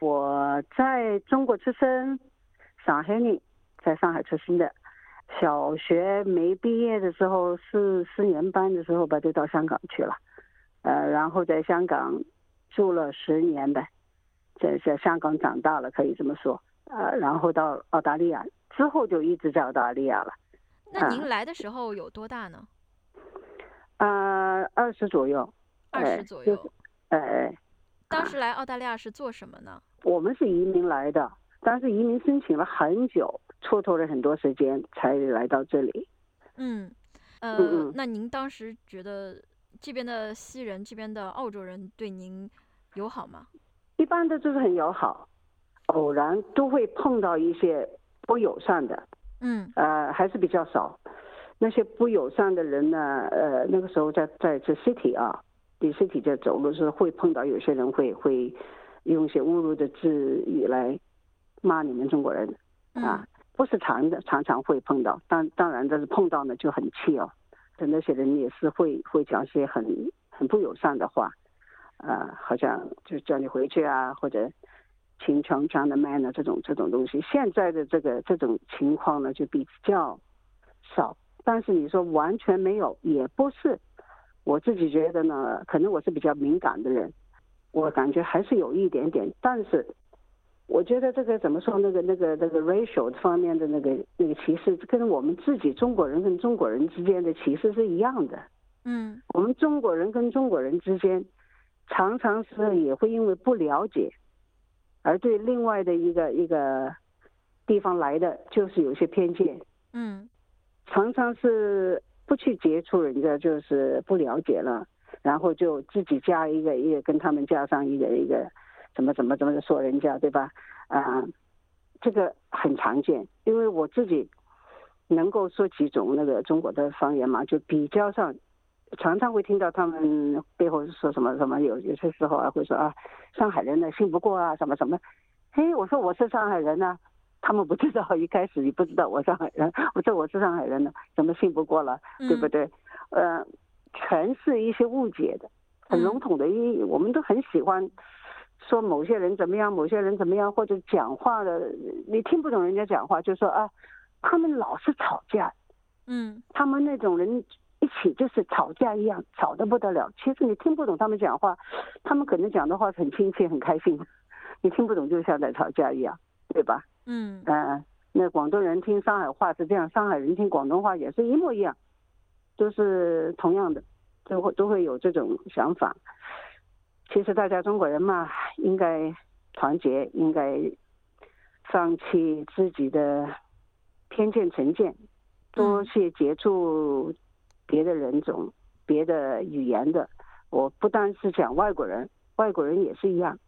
我在中国出生，上海人，在上海出生的。小学没毕业的时候，是四年班的时候吧，就到香港去了。呃，然后在香港住了十年呗，在在香港长大了，可以这么说。呃，然后到澳大利亚之后就一直在澳大利亚了。那您来的时候有多大呢？呃，二十左右。二十左右。哎。当时来澳大利亚是做什么呢？我们是移民来的，但是移民申请了很久，蹉跎了很多时间才来到这里。嗯，呃，那您当时觉得这边的西人、这边的澳洲人对您友好吗？一般的就是很友好，偶然都会碰到一些不友善的。嗯。呃，还是比较少。那些不友善的人呢？呃，那个时候在在这 city 啊。离 city 在走路时会碰到有些人会会用一些侮辱的字语来骂你们中国人啊，不是常的，常常会碰到。当当然，但是碰到呢就很气哦。那些人也是会会讲些很很不友善的话，啊，好像就叫你回去啊，或者秦腔腔的 man 啊这种这种东西。现在的这个这种情况呢就比较少，但是你说完全没有也不是。我自己觉得呢，可能我是比较敏感的人，我感觉还是有一点点。但是，我觉得这个怎么说？那个、那个、那个 racial 方面的那个、那个歧视，跟我们自己中国人跟中国人之间的歧视是一样的。嗯，我们中国人跟中国人之间，常常是也会因为不了解，而对另外的一个一个地方来的就是有些偏见。嗯，常常是。不去接触人家就是不了解了，然后就自己加一个一个跟他们加上一个一个，怎么怎么怎么说人家对吧？啊，这个很常见，因为我自己能够说几种那个中国的方言嘛，就比较上，常常会听到他们背后说什么什么，有有些时候啊会说啊，上海人呢信不过啊什么什么，嘿，我说我是上海人呢。他们不知道，一开始你不知道我上海人，我说我是上海人呢，怎么信不过了，对不对？呃，全是一些误解的，很笼统的，一我们都很喜欢说某些人怎么样，某些人怎么样，或者讲话的你听不懂人家讲话，就说啊，他们老是吵架，嗯，他们那种人一起就是吵架一样，吵得不得了。其实你听不懂他们讲话，他们可能讲的话很亲切、很开心，你听不懂就像在吵架一样，对吧？嗯呃，那广东人听上海话是这样，上海人听广东话也是一模一样，都是同样的，都会都会有这种想法。其实大家中国人嘛，应该团结，应该放弃自己的偏见成见，多去接触别的人种、别的语言的。我不单是讲外国人，外国人也是一样。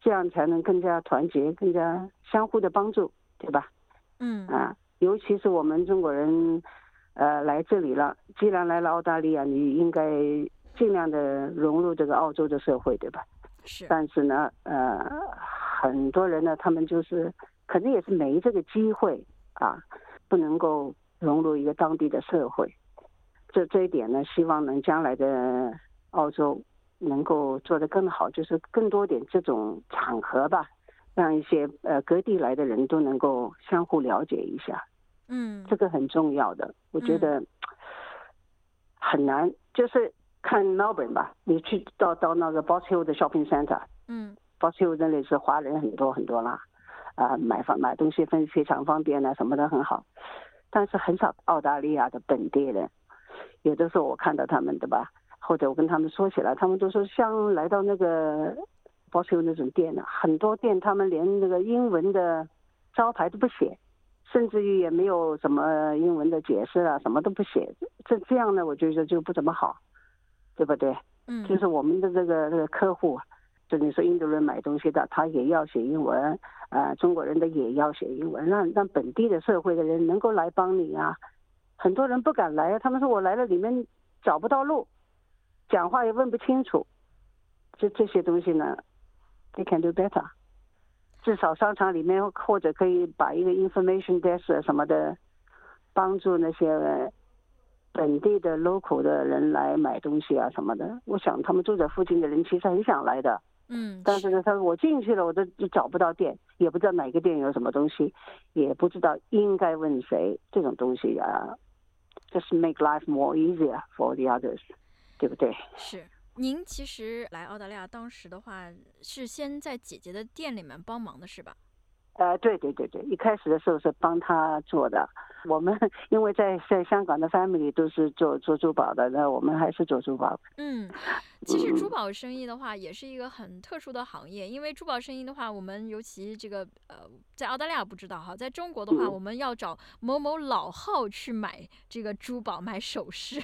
这样才能更加团结，更加相互的帮助，对吧？嗯啊，尤其是我们中国人，呃，来这里了，既然来了澳大利亚，你应该尽量的融入这个澳洲的社会，对吧？是。但是呢，呃，很多人呢，他们就是可能也是没这个机会啊，不能够融入一个当地的社会。这这一点呢，希望能将来的澳洲。能够做得更好，就是更多点这种场合吧，让一些呃各地来的人都能够相互了解一下。嗯，这个很重要的，我觉得很难。就是看 Melbourne 吧，你去到到那个 Box Hill 的 Shopping Center，嗯，Box Hill 那里是华人很多很多啦，啊，买房买东西非非常方便啊，什么的很好，但是很少澳大利亚的本地人，有的时候我看到他们对吧？或者我跟他们说起来，他们都说像来到那个包修那种店呢，很多店他们连那个英文的招牌都不写，甚至于也没有什么英文的解释啊，什么都不写。这这样呢，我觉得就不怎么好，对不对？嗯。就是我们的这个这个客户，就你说印度人买东西的，他也要写英文，呃，中国人的也要写英文，让让本地的社会的人能够来帮你啊。很多人不敢来，他们说我来了里面找不到路。讲话也问不清楚，这这些东西呢，they can do better。至少商场里面或者可以把一个 information desk 什么的，帮助那些本地的 local 的人来买东西啊什么的。我想他们住在附近的人其实很想来的。嗯，但是呢，他说我进去了，我都找不到店，也不知道哪个店有什么东西，也不知道应该问谁。这种东西啊，just make life more easier for the others，对不对？是。您其实来澳大利亚当时的话，是先在姐姐的店里面帮忙的，是吧？呃，对对对对，一开始的时候是帮她做的。我们因为在在香港的 family 都是做做珠宝的，那我们还是做珠宝。嗯，其实珠宝生意的话，也是一个很特殊的行业。因为珠宝生意的话，我们尤其这个呃，在澳大利亚不知道哈，在中国的话，我们要找某某老号去买这个珠宝、买首饰。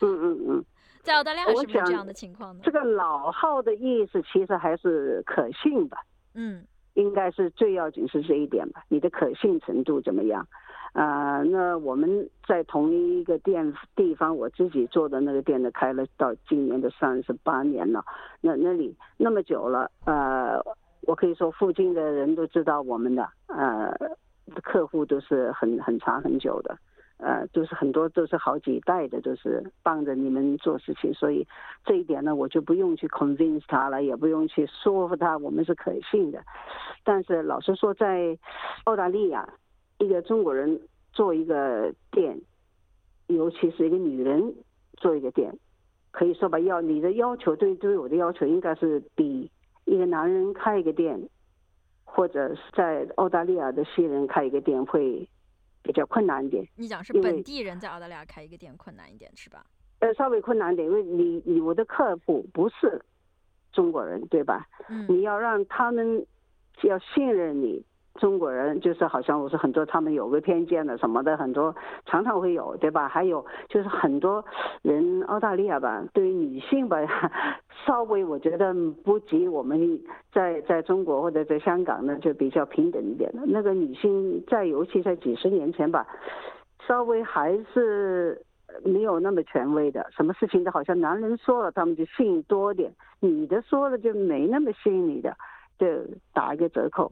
嗯嗯嗯，在澳大利亚是不是这样的情况呢？这个老号的意思其实还是可信吧。嗯。应该是最要紧是这一点吧，你的可信程度怎么样？啊，那我们在同一个店地方，我自己做的那个店呢，开了到今年的三十八年了。那那里那么久了，呃，我可以说附近的人都知道我们的，呃，客户都是很很长很久的。呃，都是很多都是好几代的，都是帮着你们做事情，所以这一点呢，我就不用去 convince 他了，也不用去说服他，我们是可信的。但是老实说，在澳大利亚，一个中国人做一个店，尤其是一个女人做一个店，可以说吧，要你的要求对对我的要求，应该是比一个男人开一个店，或者是在澳大利亚的新人开一个店会。比较困难一点。你讲是本地人在澳大利亚开一个店困难一点是吧？呃，稍微困难点，因为你你我的客户不是中国人，对吧？嗯。你要让他们要信任你。中国人就是好像我是很多他们有个偏见的什么的很多常常会有对吧？还有就是很多人澳大利亚吧，对于女性吧，稍微我觉得不及我们在在中国或者在香港呢就比较平等一点的。那个女性在尤其在几十年前吧，稍微还是没有那么权威的，什么事情都好像男人说了他们就信多点，女的说了就没那么信你的。就打一个折扣，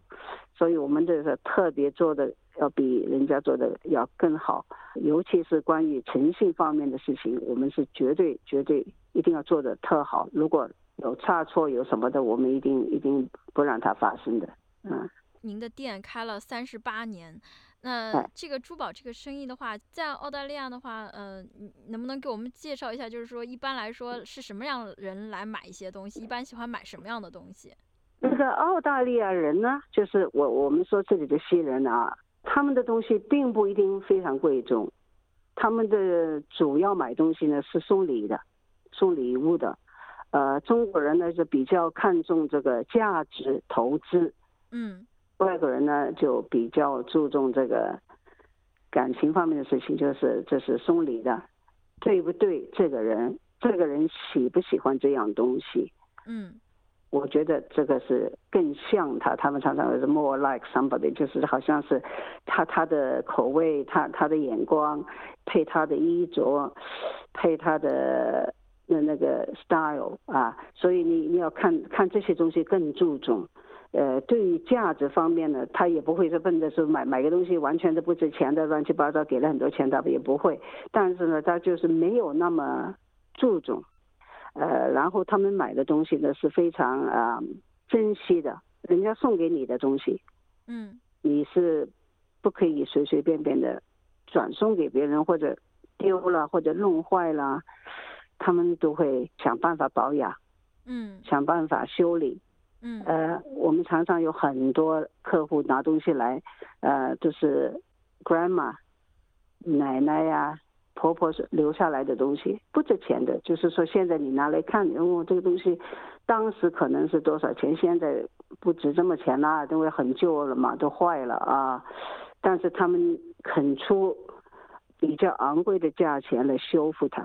所以我们这个特别做的要比人家做的要更好，尤其是关于诚信方面的事情，我们是绝对绝对一定要做的特好。如果有差错有什么的，我们一定一定不让它发生的。嗯，您的店开了三十八年，那这个珠宝这个生意的话，在澳大利亚的话，嗯，能不能给我们介绍一下？就是说，一般来说是什么样的人来买一些东西？一般喜欢买什么样的东西？那个澳大利亚人呢，就是我我们说这里的西人啊，他们的东西并不一定非常贵重，他们的主要买东西呢是送礼的，送礼物的，呃，中国人呢就比较看重这个价值投资，嗯，外国人呢就比较注重这个感情方面的事情，就是这是送礼的，对不对？这个人，这个人喜不喜欢这样东西？嗯。我觉得这个是更像他，他们常常是 more like somebody，就是好像是他他的口味，他他的眼光，配他的衣着，配他的那那个 style 啊，所以你你要看看这些东西更注重。呃，对于价值方面呢，他也不会是奔着说买买个东西完全都不值钱的，乱七八糟给了很多钱，他也不会。但是呢，他就是没有那么注重。呃，然后他们买的东西呢是非常啊珍惜的，人家送给你的东西，嗯，你是不可以随随便便的转送给别人或者丢了或者弄坏了，他们都会想办法保养，嗯，想办法修理，嗯，呃，我们常常有很多客户拿东西来，呃，就是 grandma 奶奶呀。婆婆是留下来的东西，不值钱的。就是说，现在你拿来看，哦，这个东西当时可能是多少钱，现在不值这么钱啦，因为很旧了嘛，都坏了啊。但是他们肯出比较昂贵的价钱来修复它，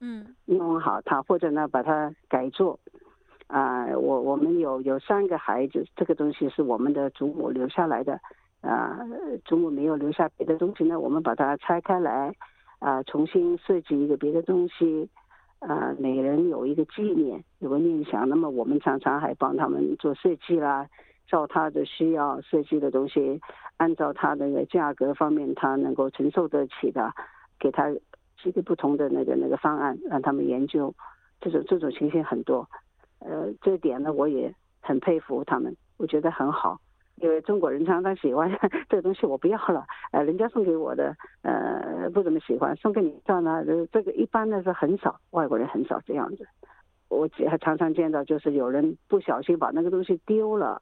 嗯，弄好它，或者呢把它改做。啊，我我们有有三个孩子，这个东西是我们的祖母留下来的，啊，祖母没有留下别的东西呢，我们把它拆开来。啊，重新设计一个别的东西，啊，每人有一个纪念，有个念想。那么我们常常还帮他们做设计啦，照他的需要设计的东西，按照他那个价格方面他能够承受得起的，给他几个不同的那个那个方案，让他们研究。这种这种情形很多，呃，这点呢我也很佩服他们，我觉得很好。因为中国人常常喜欢 这个东西，我不要了，呃，人家送给我的，呃，不怎么喜欢，送给你算了。这个一般的是很少，外国人很少这样子。我还常常见到，就是有人不小心把那个东西丢了，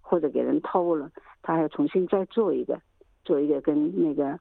或者给人偷了，他还要重新再做一个，做一个跟那个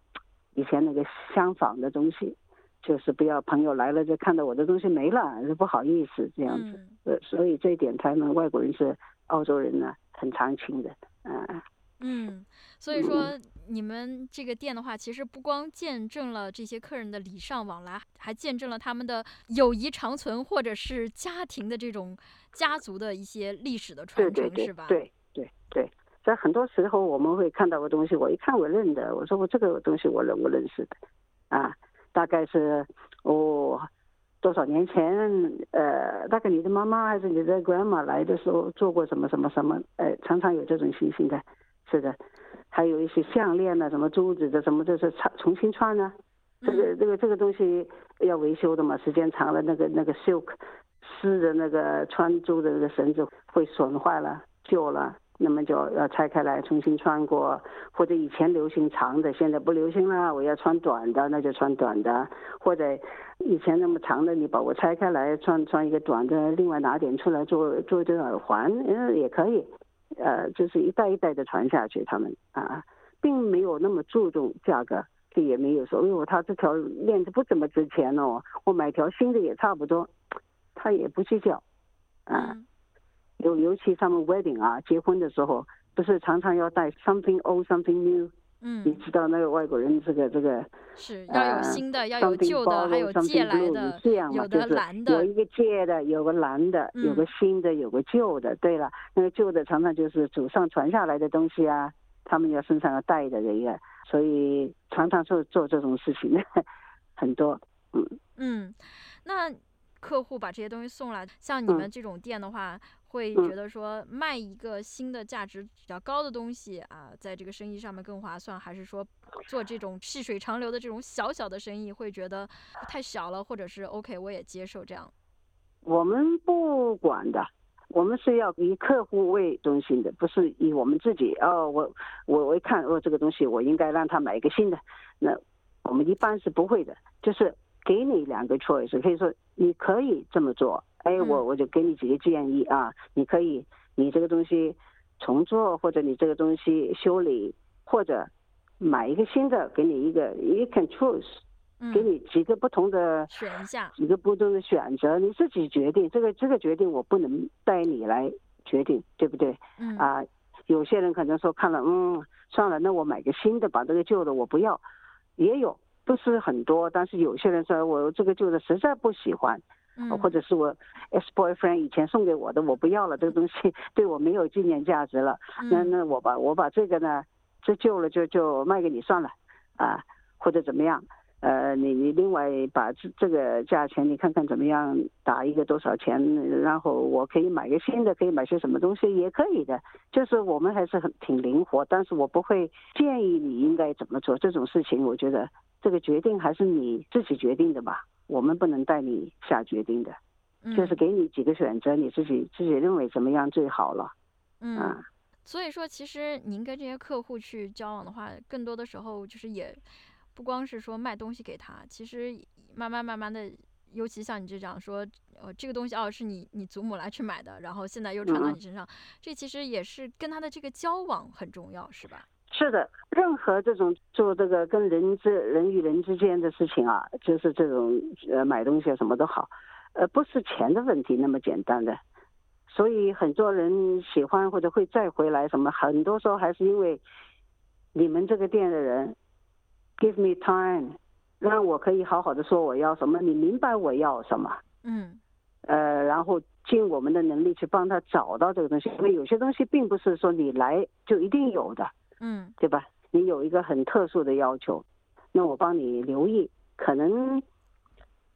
以前那个相仿的东西，就是不要朋友来了就看到我的东西没了，就不好意思这样子。呃，所以这一点，他们外国人是澳洲人呢，很长情的。嗯。嗯，所以说你们这个店的话，其实不光见证了这些客人的礼尚往来，还见证了他们的友谊长存，或者是家庭的这种家族的一些历史的传承，是吧？对对对，在很多时候我们会看到个东西，我一看我认得，我说我这个东西我认我认识的，啊，大概是哦多少年前，呃，大概你的妈妈还是你的 grandma 来的时候做过什么什么什么，呃，常常有这种情形的。是的，还有一些项链呢，什么珠子的，什么这是穿重新穿呢？这个这个这个东西要维修的嘛，时间长了，那个那个 silk 丝的那个穿珠的那个绳子会损坏了、旧了，那么就要拆开来重新穿过。或者以前流行长的，现在不流行了，我要穿短的，那就穿短的。或者以前那么长的，你把我拆开来穿穿一个短的，另外拿点出来做做这个耳环，嗯，也可以。呃，就是一代一代的传下去，他们啊，并没有那么注重价格，这也没有说，哎呦，他这条链子不怎么值钱哦，我买条新的也差不多，他也不计较，啊，尤尤其他们 wedding 啊，结婚的时候，不是常常要带 something old something new。嗯，你知道那个外国人这个这个是要有新的，要有旧的，还有借来的，有的蓝的，有一个借的，有个蓝的，有个新的，有个旧的。对了，那个旧的常常就是祖上传下来的东西啊，他们要身上要带的这个，所以常常做做这种事情 很多。嗯嗯，那客户把这些东西送来，像你们这种店的话。会觉得说卖一个新的价值比较高的东西啊，在这个生意上面更划算，还是说做这种细水长流的这种小小的生意会觉得太小了，或者是 OK 我也接受这样？我们不管的，我们是要以客户为中心的，不是以我们自己。哦，我我我一看哦，这个东西我应该让他买一个新的，那我们一般是不会的，就是给你两个 choice，可以说你可以这么做。哎，我我就给你几个建议啊，你可以，你这个东西重做，或者你这个东西修理，或者买一个新的，给你一个，you can choose，给你几个不同的选项，几个不同的选择，你自己决定。这个这个决定我不能带你来决定，对不对？嗯。啊，有些人可能说看了，嗯，算了，那我买个新的，把这个旧的我不要，也有，不是很多，但是有些人说我这个旧的实在不喜欢。或者是我 ex boyfriend 以前送给我的，我不要了，这个东西对我没有纪念价值了。那那我把我把这个呢，这旧了就就卖给你算了，啊，或者怎么样？呃，你你另外把这这个价钱你看看怎么样，打一个多少钱，然后我可以买个新的，可以买些什么东西也可以的。就是我们还是很挺灵活，但是我不会建议你应该怎么做这种事情。我觉得这个决定还是你自己决定的吧。我们不能带你下决定的，就是给你几个选择，你自己自己认为怎么样最好了。嗯，所以说，其实您跟这些客户去交往的话，更多的时候就是也不光是说卖东西给他，其实慢慢慢慢的，尤其像你这样说，呃，这个东西哦是你你祖母来去买的，然后现在又传到你身上，这其实也是跟他的这个交往很重要，是吧？是的，任何这种做这个跟人之人与人之间的事情啊，就是这种呃买东西什么都好，呃不是钱的问题那么简单的，所以很多人喜欢或者会再回来什么，很多时候还是因为你们这个店的人 give me time，让我可以好好的说我要什么，你明白我要什么，嗯，呃然后尽我们的能力去帮他找到这个东西，因为有些东西并不是说你来就一定有的。嗯，对吧？你有一个很特殊的要求，那我帮你留意，可能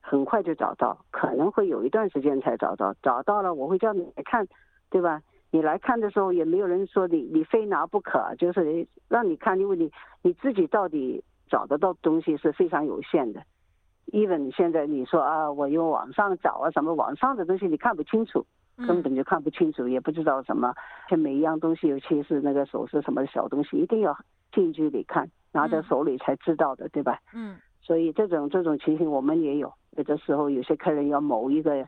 很快就找到，可能会有一段时间才找到。找到了，我会叫你来看，对吧？你来看的时候，也没有人说你你非拿不可，就是让你看，因为你你自己到底找得到东西是非常有限的。even 现在你说啊，我用网上找啊，什么网上的东西你看不清楚，根本就看不清楚，也不知道什么。像每一样东西，尤其是那个首饰什么小东西，一定要近距离看，拿在手里才知道的，对吧？嗯。所以这种这种情形我们也有，有的时候有些客人要某一个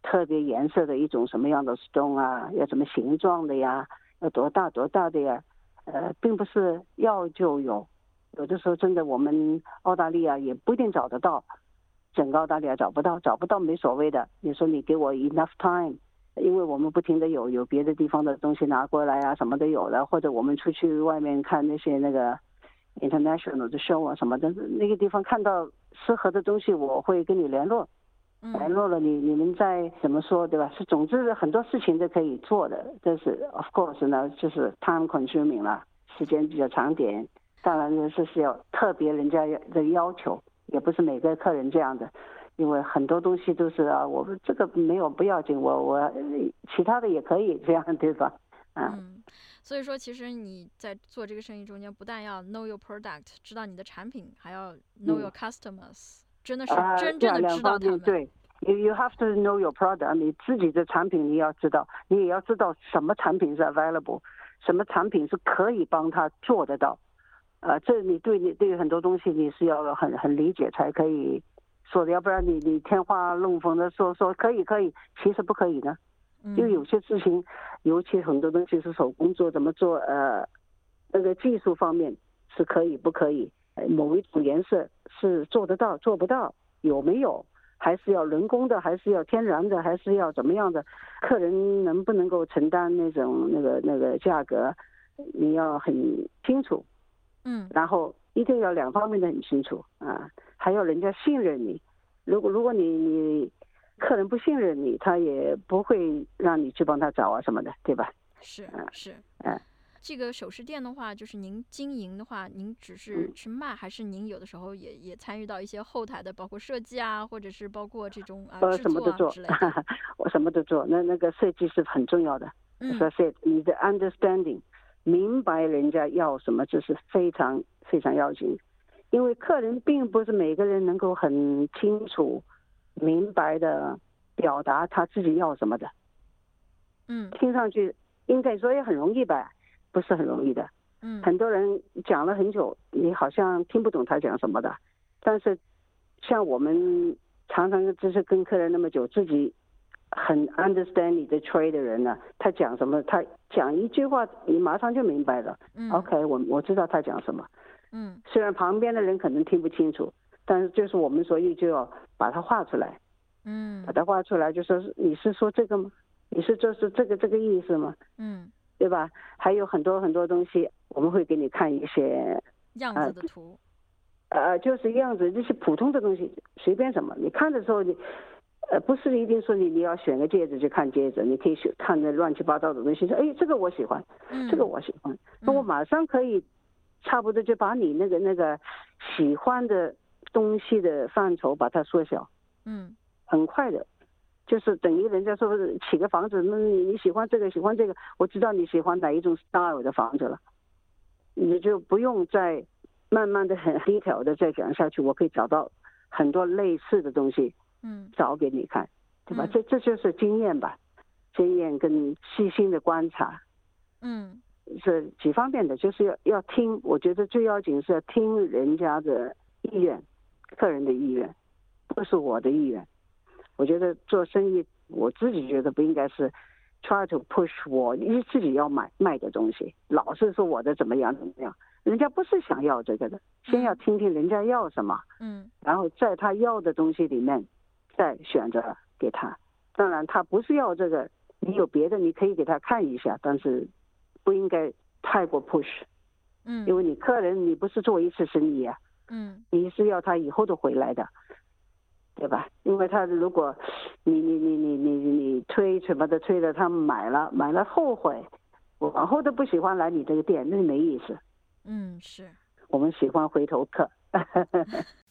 特别颜色的一种什么样的 stone 啊，要什么形状的呀，要多大多大的呀，呃，并不是要就有，有的时候真的我们澳大利亚也不一定找得到，整个澳大利亚找不到，找不到没所谓的。你说你给我 enough time，因为我们不停的有有别的地方的东西拿过来啊，什么都有的，或者我们出去外面看那些那个。international 的 show 啊什么的，那个地方看到适合的东西，我会跟你联络，联络了你，你们再怎么说，对吧？是，总之很多事情都可以做的，但是 of course 呢，就是 time consuming 了，时间比较长点。当然呢，是是要特别人家的要求，也不是每个客人这样的，因为很多东西都是啊，我们这个没有不要紧，我我其他的也可以这样，对吧？嗯。所以说，其实你在做这个生意中间，不但要 know your product，知道你的产品，还要 know your customers，真的是真正的知道他们。对，you you have to know your product，你自己的产品你要知道，你也要知道什么产品是 available，什么产品是可以帮他做得到。呃，这你对你对于很多东西你是要很很理解才可以说的，要不然你你天花乱坠的说说可以可以，其实不可以的。因为有些事情，尤其很多东西是手工做，怎么做？呃，那个技术方面是可以不可以？某一种颜色是做得到做不到？有没有？还是要人工的？还是要天然的？还是要怎么样的？客人能不能够承担那种那个那个价格？你要很清楚。嗯。然后一定要两方面的很清楚啊，还要人家信任你。如果如果你你。客人不信任你，他也不会让你去帮他找啊什么的，对吧？是是，嗯，这个首饰店的话，就是您经营的话，您只是去卖，还是您有的时候也也参与到一些后台的，包括设计啊，或者是包括这种啊制作之类的。我什么都做，那那个设计是很重要的。嗯，说是你的 understanding，明白人家要什么，这是非常非常要紧，因为客人并不是每个人能够很清楚。明白的表达他自己要什么的，嗯，听上去应该说也很容易吧，不是很容易的，嗯，很多人讲了很久，你好像听不懂他讲什么的，但是像我们常常就是跟客人那么久，自己很 understand 你的 trade 的人呢，他讲什么，他讲一句话，你马上就明白了，嗯，OK，我我知道他讲什么，嗯，虽然旁边的人可能听不清楚。但是就是我们所以就要把它画出来，嗯，把它画出来，就说是你是说这个吗？你是就是这个这个意思吗？嗯，对吧？还有很多很多东西，我们会给你看一些样子的图，呃，就是样子，这些普通的东西，随便什么，你看的时候你，呃，不是一定说你你要选个戒指就看戒指，你可以选看那乱七八糟的东西，说哎这个我喜欢，这个我喜欢，那我马上可以，差不多就把你那个那个喜欢的。东西的范畴把它缩小，嗯，很快的，就是等于人家说起个房子，那你你喜欢这个喜欢这个，我知道你喜欢哪一种 style 的房子了，你就不用再慢慢的很 detail 的再讲下去，我可以找到很多类似的东西，嗯，找给你看，对吧？这这就是经验吧，经验跟细心的观察，嗯，是几方面的，就是要要听，我觉得最要紧是要听人家的意愿。客人的意愿，不是我的意愿。我觉得做生意，我自己觉得不应该是 try to push 我你自己要买卖的东西，老是说我的怎么样怎么样。人家不是想要这个的，先要听听人家要什么，嗯，然后在他要的东西里面再选择给他。当然，他不是要这个，你有别的你可以给他看一下，但是不应该太过 push，嗯，因为你客人你不是做一次生意啊。嗯，你是要他以后都回来的，对吧？因为他如果你你你你你你推什么的推的，他买了买了后悔，往后都不喜欢来你这个店，那没意思。嗯，是我们喜欢回头客。